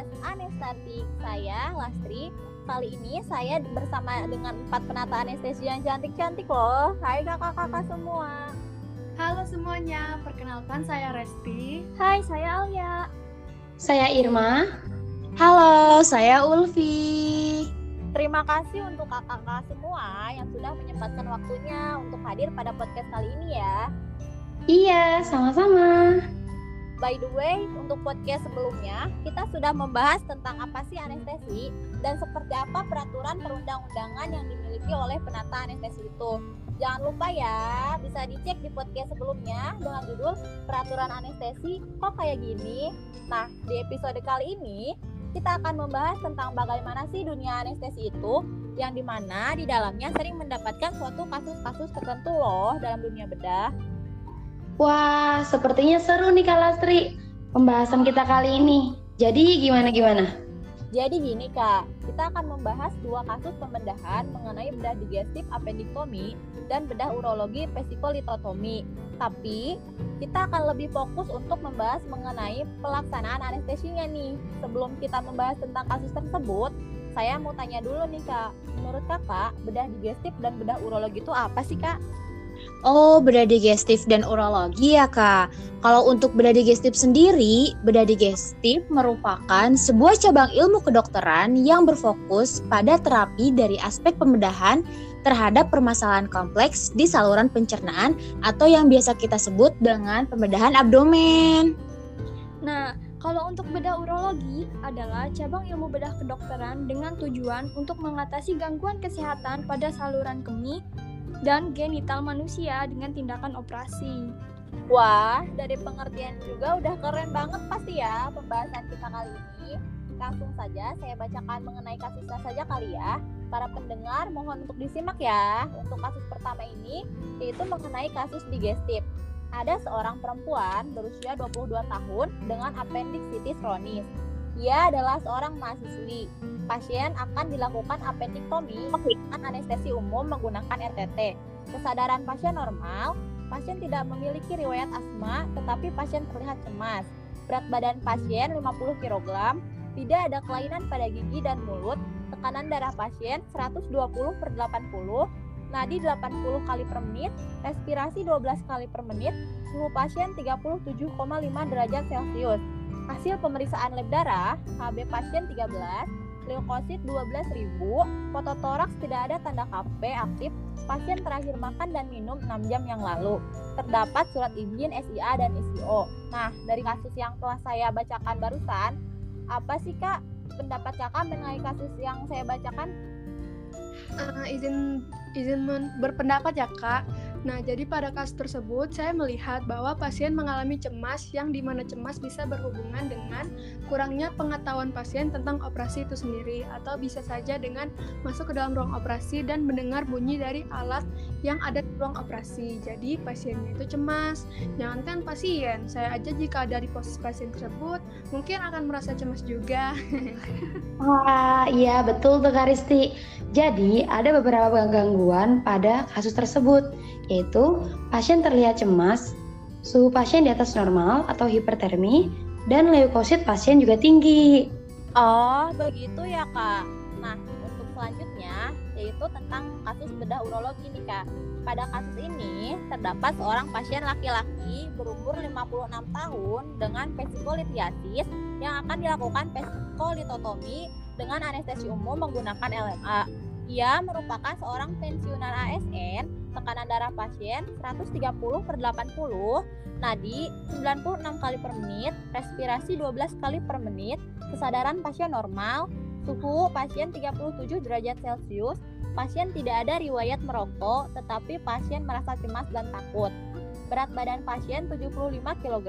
podcast Anestetik. Saya Lastri. Kali ini saya bersama dengan empat penata anestesi yang cantik-cantik loh. Hai kakak-kakak semua. Halo semuanya, perkenalkan saya Resti. Hai, saya Alia. Saya Irma. Halo, saya Ulfi. Terima kasih untuk kakak-kakak semua yang sudah menyempatkan waktunya untuk hadir pada podcast kali ini ya. Iya, sama-sama. By the way, untuk podcast sebelumnya, kita sudah membahas tentang apa sih anestesi dan seperti apa peraturan perundang-undangan yang dimiliki oleh penata anestesi itu. Jangan lupa ya, bisa dicek di podcast sebelumnya dengan judul Peraturan Anestesi Kok Kayak Gini. Nah, di episode kali ini, kita akan membahas tentang bagaimana sih dunia anestesi itu, yang di mana di dalamnya sering mendapatkan suatu kasus-kasus tertentu loh dalam dunia bedah. Wah, sepertinya seru nih Kak Lastri pembahasan kita kali ini. Jadi gimana-gimana? Jadi gini kak, kita akan membahas dua kasus pembedahan mengenai bedah digestif appendiktomi dan bedah urologi vesikolitotomi. Tapi kita akan lebih fokus untuk membahas mengenai pelaksanaan anestesinya nih. Sebelum kita membahas tentang kasus tersebut, saya mau tanya dulu nih kak, menurut kakak bedah digestif dan bedah urologi itu apa sih kak? Oh, bedah digestif dan urologi ya, Kak. Kalau untuk bedah digestif sendiri, bedah digestif merupakan sebuah cabang ilmu kedokteran yang berfokus pada terapi dari aspek pembedahan terhadap permasalahan kompleks di saluran pencernaan atau yang biasa kita sebut dengan pembedahan abdomen. Nah, kalau untuk bedah urologi adalah cabang ilmu bedah kedokteran dengan tujuan untuk mengatasi gangguan kesehatan pada saluran kemih dan genital manusia dengan tindakan operasi. Wah, dari pengertian juga udah keren banget pasti ya pembahasan kita kali ini. Langsung saja saya bacakan mengenai kasusnya saja kali ya. Para pendengar mohon untuk disimak ya. Untuk kasus pertama ini yaitu mengenai kasus digestif. Ada seorang perempuan berusia 22 tahun dengan appendicitis kronis. Ia adalah seorang mahasiswi pasien akan dilakukan appendiktomi dengan anestesi umum menggunakan RTT. Kesadaran pasien normal, pasien tidak memiliki riwayat asma, tetapi pasien terlihat cemas. Berat badan pasien 50 kg, tidak ada kelainan pada gigi dan mulut, tekanan darah pasien 120 per 80, nadi 80 kali per menit, respirasi 12 kali per menit, suhu pasien 37,5 derajat Celcius. Hasil pemeriksaan lab darah, HB pasien 13, leukosit 12.000, fototoraks tidak ada tanda KP aktif, pasien terakhir makan dan minum 6 jam yang lalu. Terdapat surat izin SIA dan SIO. Nah, dari kasus yang telah saya bacakan barusan, apa sih Kak pendapat Kakak mengenai kasus yang saya bacakan? Uh, izin izin berpendapat ya Kak. Nah, jadi pada kasus tersebut saya melihat bahwa pasien mengalami cemas yang di mana cemas bisa berhubungan dengan kurangnya pengetahuan pasien tentang operasi itu sendiri atau bisa saja dengan masuk ke dalam ruang operasi dan mendengar bunyi dari alat yang ada di ruang operasi. Jadi pasiennya itu cemas. Jangankan pasien, saya aja jika dari posisi pasien tersebut mungkin akan merasa cemas juga. Wah, iya betul tuh Karisti. Jadi ada beberapa gangguan pada kasus tersebut yaitu pasien terlihat cemas, suhu pasien di atas normal atau hipertermi, dan leukosit pasien juga tinggi. Oh, begitu ya kak. Nah, untuk selanjutnya yaitu tentang kasus bedah urologi nih kak. Pada kasus ini terdapat seorang pasien laki-laki berumur 56 tahun dengan vesikolitiasis yang akan dilakukan vesikolitotomi dengan anestesi umum menggunakan LMA. Ia merupakan seorang pensiunan ASN, tekanan darah pasien 130 per 80, nadi 96 kali per menit, respirasi 12 kali per menit, kesadaran pasien normal, suhu pasien 37 derajat Celcius, pasien tidak ada riwayat merokok, tetapi pasien merasa cemas dan takut. Berat badan pasien 75 kg,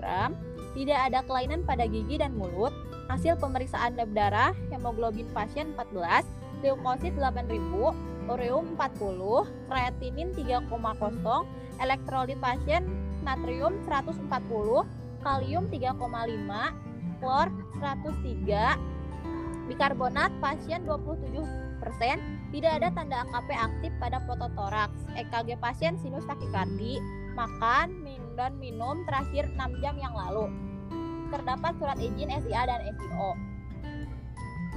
tidak ada kelainan pada gigi dan mulut, hasil pemeriksaan lab darah, hemoglobin pasien 14, leukosit 8000, ureum 40, kreatinin 3,0, elektrolit pasien natrium 140, kalium 3,5, klor 103, bikarbonat pasien 27 persen, tidak ada tanda AKP aktif pada fototoraks, EKG pasien sinus takikardi, makan, minum dan minum terakhir 6 jam yang lalu. Terdapat surat izin SIA dan SIO.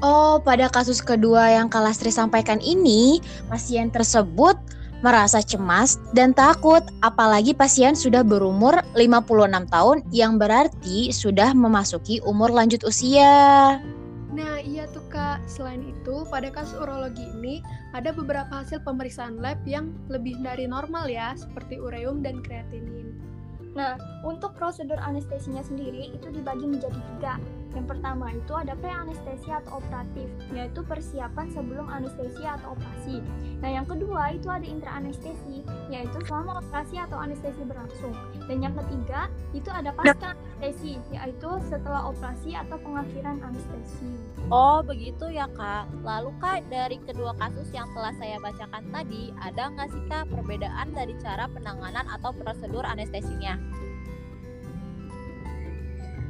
Oh, pada kasus kedua yang Kalastri sampaikan ini, pasien tersebut merasa cemas dan takut, apalagi pasien sudah berumur 56 tahun yang berarti sudah memasuki umur lanjut usia. Nah, iya tuh Kak. Selain itu, pada kasus urologi ini ada beberapa hasil pemeriksaan lab yang lebih dari normal ya, seperti ureum dan kreatinin. Nah, untuk prosedur anestesinya sendiri itu dibagi menjadi tiga. Yang pertama itu ada pre-anestesi atau operatif, yaitu persiapan sebelum anestesi atau operasi. Nah, yang kedua itu ada intra-anestesi, yaitu selama operasi atau anestesi berlangsung. Dan yang ketiga itu ada pasca anestesi, yaitu setelah operasi atau pengakhiran anestesi. Oh, begitu ya, Kak. Lalu, Kak, dari kedua kasus yang telah saya bacakan tadi, ada nggak sih, Kak, perbedaan dari cara penanganan atau prosedur anestesinya?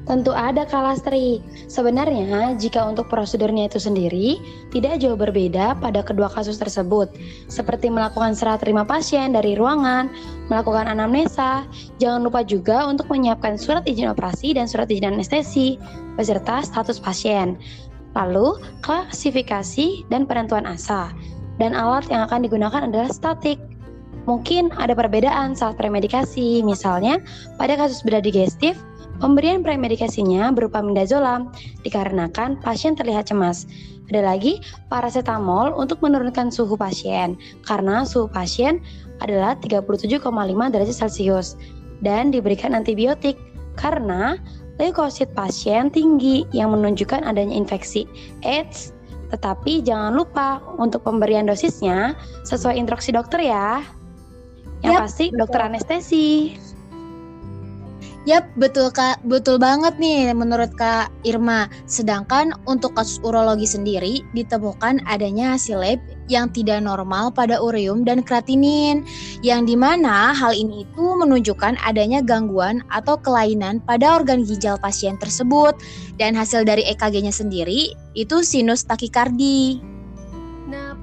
Tentu ada kalastri. Sebenarnya, jika untuk prosedurnya itu sendiri, tidak jauh berbeda pada kedua kasus tersebut, seperti melakukan serah terima pasien dari ruangan, melakukan anamnesa, jangan lupa juga untuk menyiapkan surat izin operasi dan surat izin anestesi, beserta status pasien. Lalu, klasifikasi dan penentuan asa. Dan alat yang akan digunakan adalah statik. Mungkin ada perbedaan saat premedikasi, misalnya pada kasus bedah digestif, Pemberian premedikasinya berupa midazolam dikarenakan pasien terlihat cemas. Ada lagi paracetamol untuk menurunkan suhu pasien karena suhu pasien adalah 37,5 derajat Celcius dan diberikan antibiotik karena leukosit pasien tinggi yang menunjukkan adanya infeksi AIDS. Tetapi jangan lupa untuk pemberian dosisnya sesuai instruksi dokter ya. Yang Yap, pasti dokter anestesi. Yap, betul Kak, betul banget nih menurut Kak Irma. Sedangkan untuk kasus urologi sendiri ditemukan adanya hasil lab yang tidak normal pada ureum dan kreatinin, yang di mana hal ini itu menunjukkan adanya gangguan atau kelainan pada organ ginjal pasien tersebut. Dan hasil dari EKG-nya sendiri itu sinus takikardi.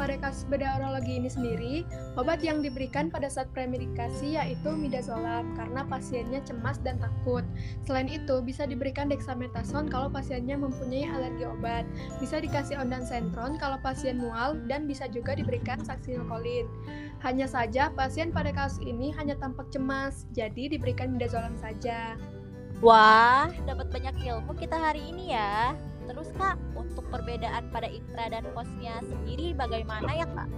Pada kasus bedah urologi ini sendiri, obat yang diberikan pada saat premedikasi yaitu midazolam karena pasiennya cemas dan takut. Selain itu, bisa diberikan dexamethasone kalau pasiennya mempunyai alergi obat. Bisa dikasih ondansetron kalau pasien mual dan bisa juga diberikan saksinilkolin. Hanya saja pasien pada kasus ini hanya tampak cemas, jadi diberikan midazolam saja. Wah, dapat banyak ilmu kita hari ini ya. Terus Kak, untuk perbedaan pada intra dan posnya sendiri bagaimana ya Kak?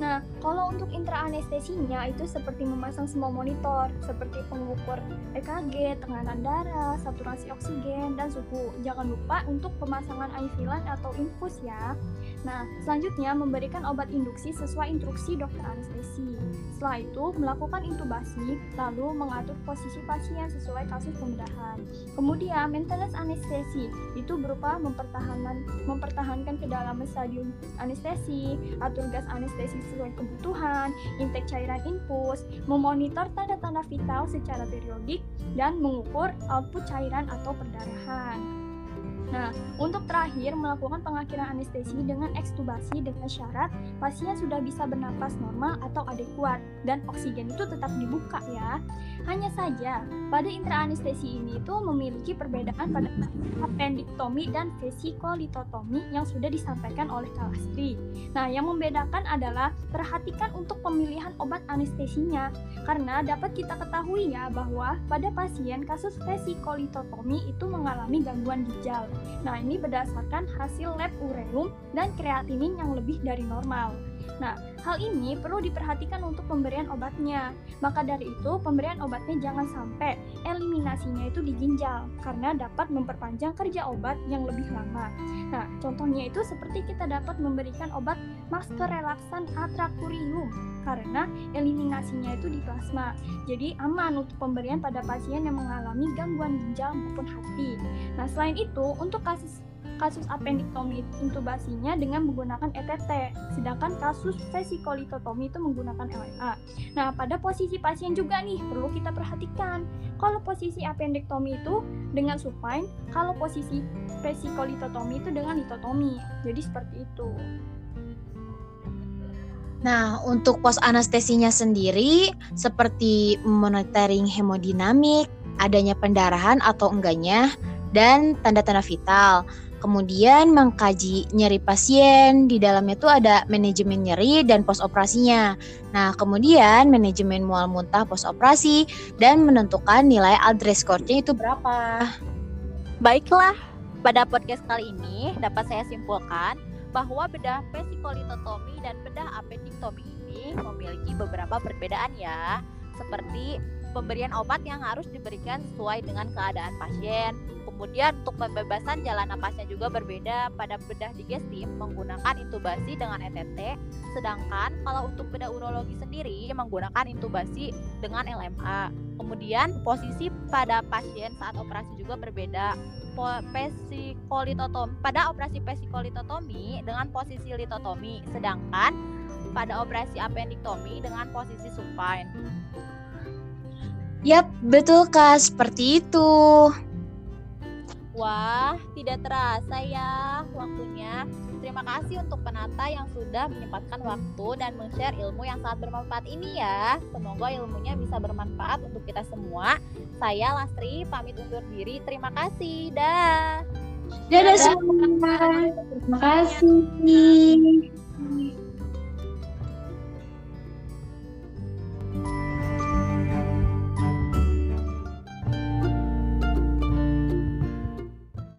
Nah, kalau untuk intra-anestesinya itu seperti memasang semua monitor, seperti pengukur EKG, tekanan darah, saturasi oksigen, dan suhu. Jangan lupa untuk pemasangan IV atau infus ya. Nah, selanjutnya memberikan obat induksi sesuai instruksi dokter anestesi. Setelah itu, melakukan intubasi, lalu mengatur posisi pasien sesuai kasus pembedahan. Kemudian, maintenance anestesi itu berupa mempertahankan mempertahankan kedalaman stadium anestesi, atur gas anestesi sesuai kebutuhan, intake cairan infus, memonitor tanda-tanda vital secara periodik, dan mengukur output cairan atau perdarahan. Nah, untuk terakhir melakukan pengakhiran anestesi dengan ekstubasi dengan syarat pasien sudah bisa bernapas normal atau adekuat dan oksigen itu tetap dibuka ya. Hanya saja pada intraanestesi ini itu memiliki perbedaan pada appendiktomi dan vesikolitotomi yang sudah disampaikan oleh Kalastri. Nah, yang membedakan adalah perhatikan untuk pemilihan obat anestesinya karena dapat kita ketahui ya bahwa pada pasien kasus vesikolitotomi itu mengalami gangguan ginjal. Nah, ini berdasarkan hasil lab ureum dan kreatinin yang lebih dari normal. Nah, hal ini perlu diperhatikan untuk pemberian obatnya. Maka dari itu, pemberian obatnya jangan sampai eliminasinya itu di ginjal, karena dapat memperpanjang kerja obat yang lebih lama. Nah, contohnya itu seperti kita dapat memberikan obat masker relaksan atrakurium, karena eliminasinya itu di plasma. Jadi aman untuk pemberian pada pasien yang mengalami gangguan ginjal maupun hati. Nah, selain itu, untuk kasus kasus appendiktomi intubasinya dengan menggunakan ETT, sedangkan kasus vesikolitotomi itu menggunakan LNA. Nah, pada posisi pasien juga nih perlu kita perhatikan. Kalau posisi appendiktomi itu dengan supine, kalau posisi vesikolitotomi itu dengan litotomi. Jadi seperti itu. Nah, untuk pos anestesinya sendiri seperti monitoring hemodinamik, adanya pendarahan atau enggaknya, dan tanda-tanda vital. Kemudian mengkaji nyeri pasien. Di dalamnya tuh ada manajemen nyeri dan pos operasinya. Nah, kemudian manajemen mual muntah pos operasi dan menentukan nilai address score-nya itu berapa. Baiklah, pada podcast kali ini dapat saya simpulkan bahwa bedah vesikolitotomi dan bedah appendiktomi ini memiliki beberapa perbedaan ya, seperti pemberian obat yang harus diberikan sesuai dengan keadaan pasien, Kemudian untuk pembebasan jalan napasnya juga berbeda pada bedah digestif menggunakan intubasi dengan ETT, sedangkan kalau untuk bedah urologi sendiri menggunakan intubasi dengan LMA. Kemudian posisi pada pasien saat operasi juga berbeda. Pesikolitotomi pada operasi pesikolitotomi dengan posisi litotomi, sedangkan pada operasi appendiktomi dengan posisi supine. Yap, betul Kak, seperti itu. Wah, tidak terasa ya waktunya. Terima kasih untuk penata yang sudah menyempatkan waktu dan men-share ilmu yang sangat bermanfaat ini ya. Semoga ilmunya bisa bermanfaat untuk kita semua. Saya Lastri, pamit undur diri. Terima kasih. Dah. Dadah semua. Terima kasih.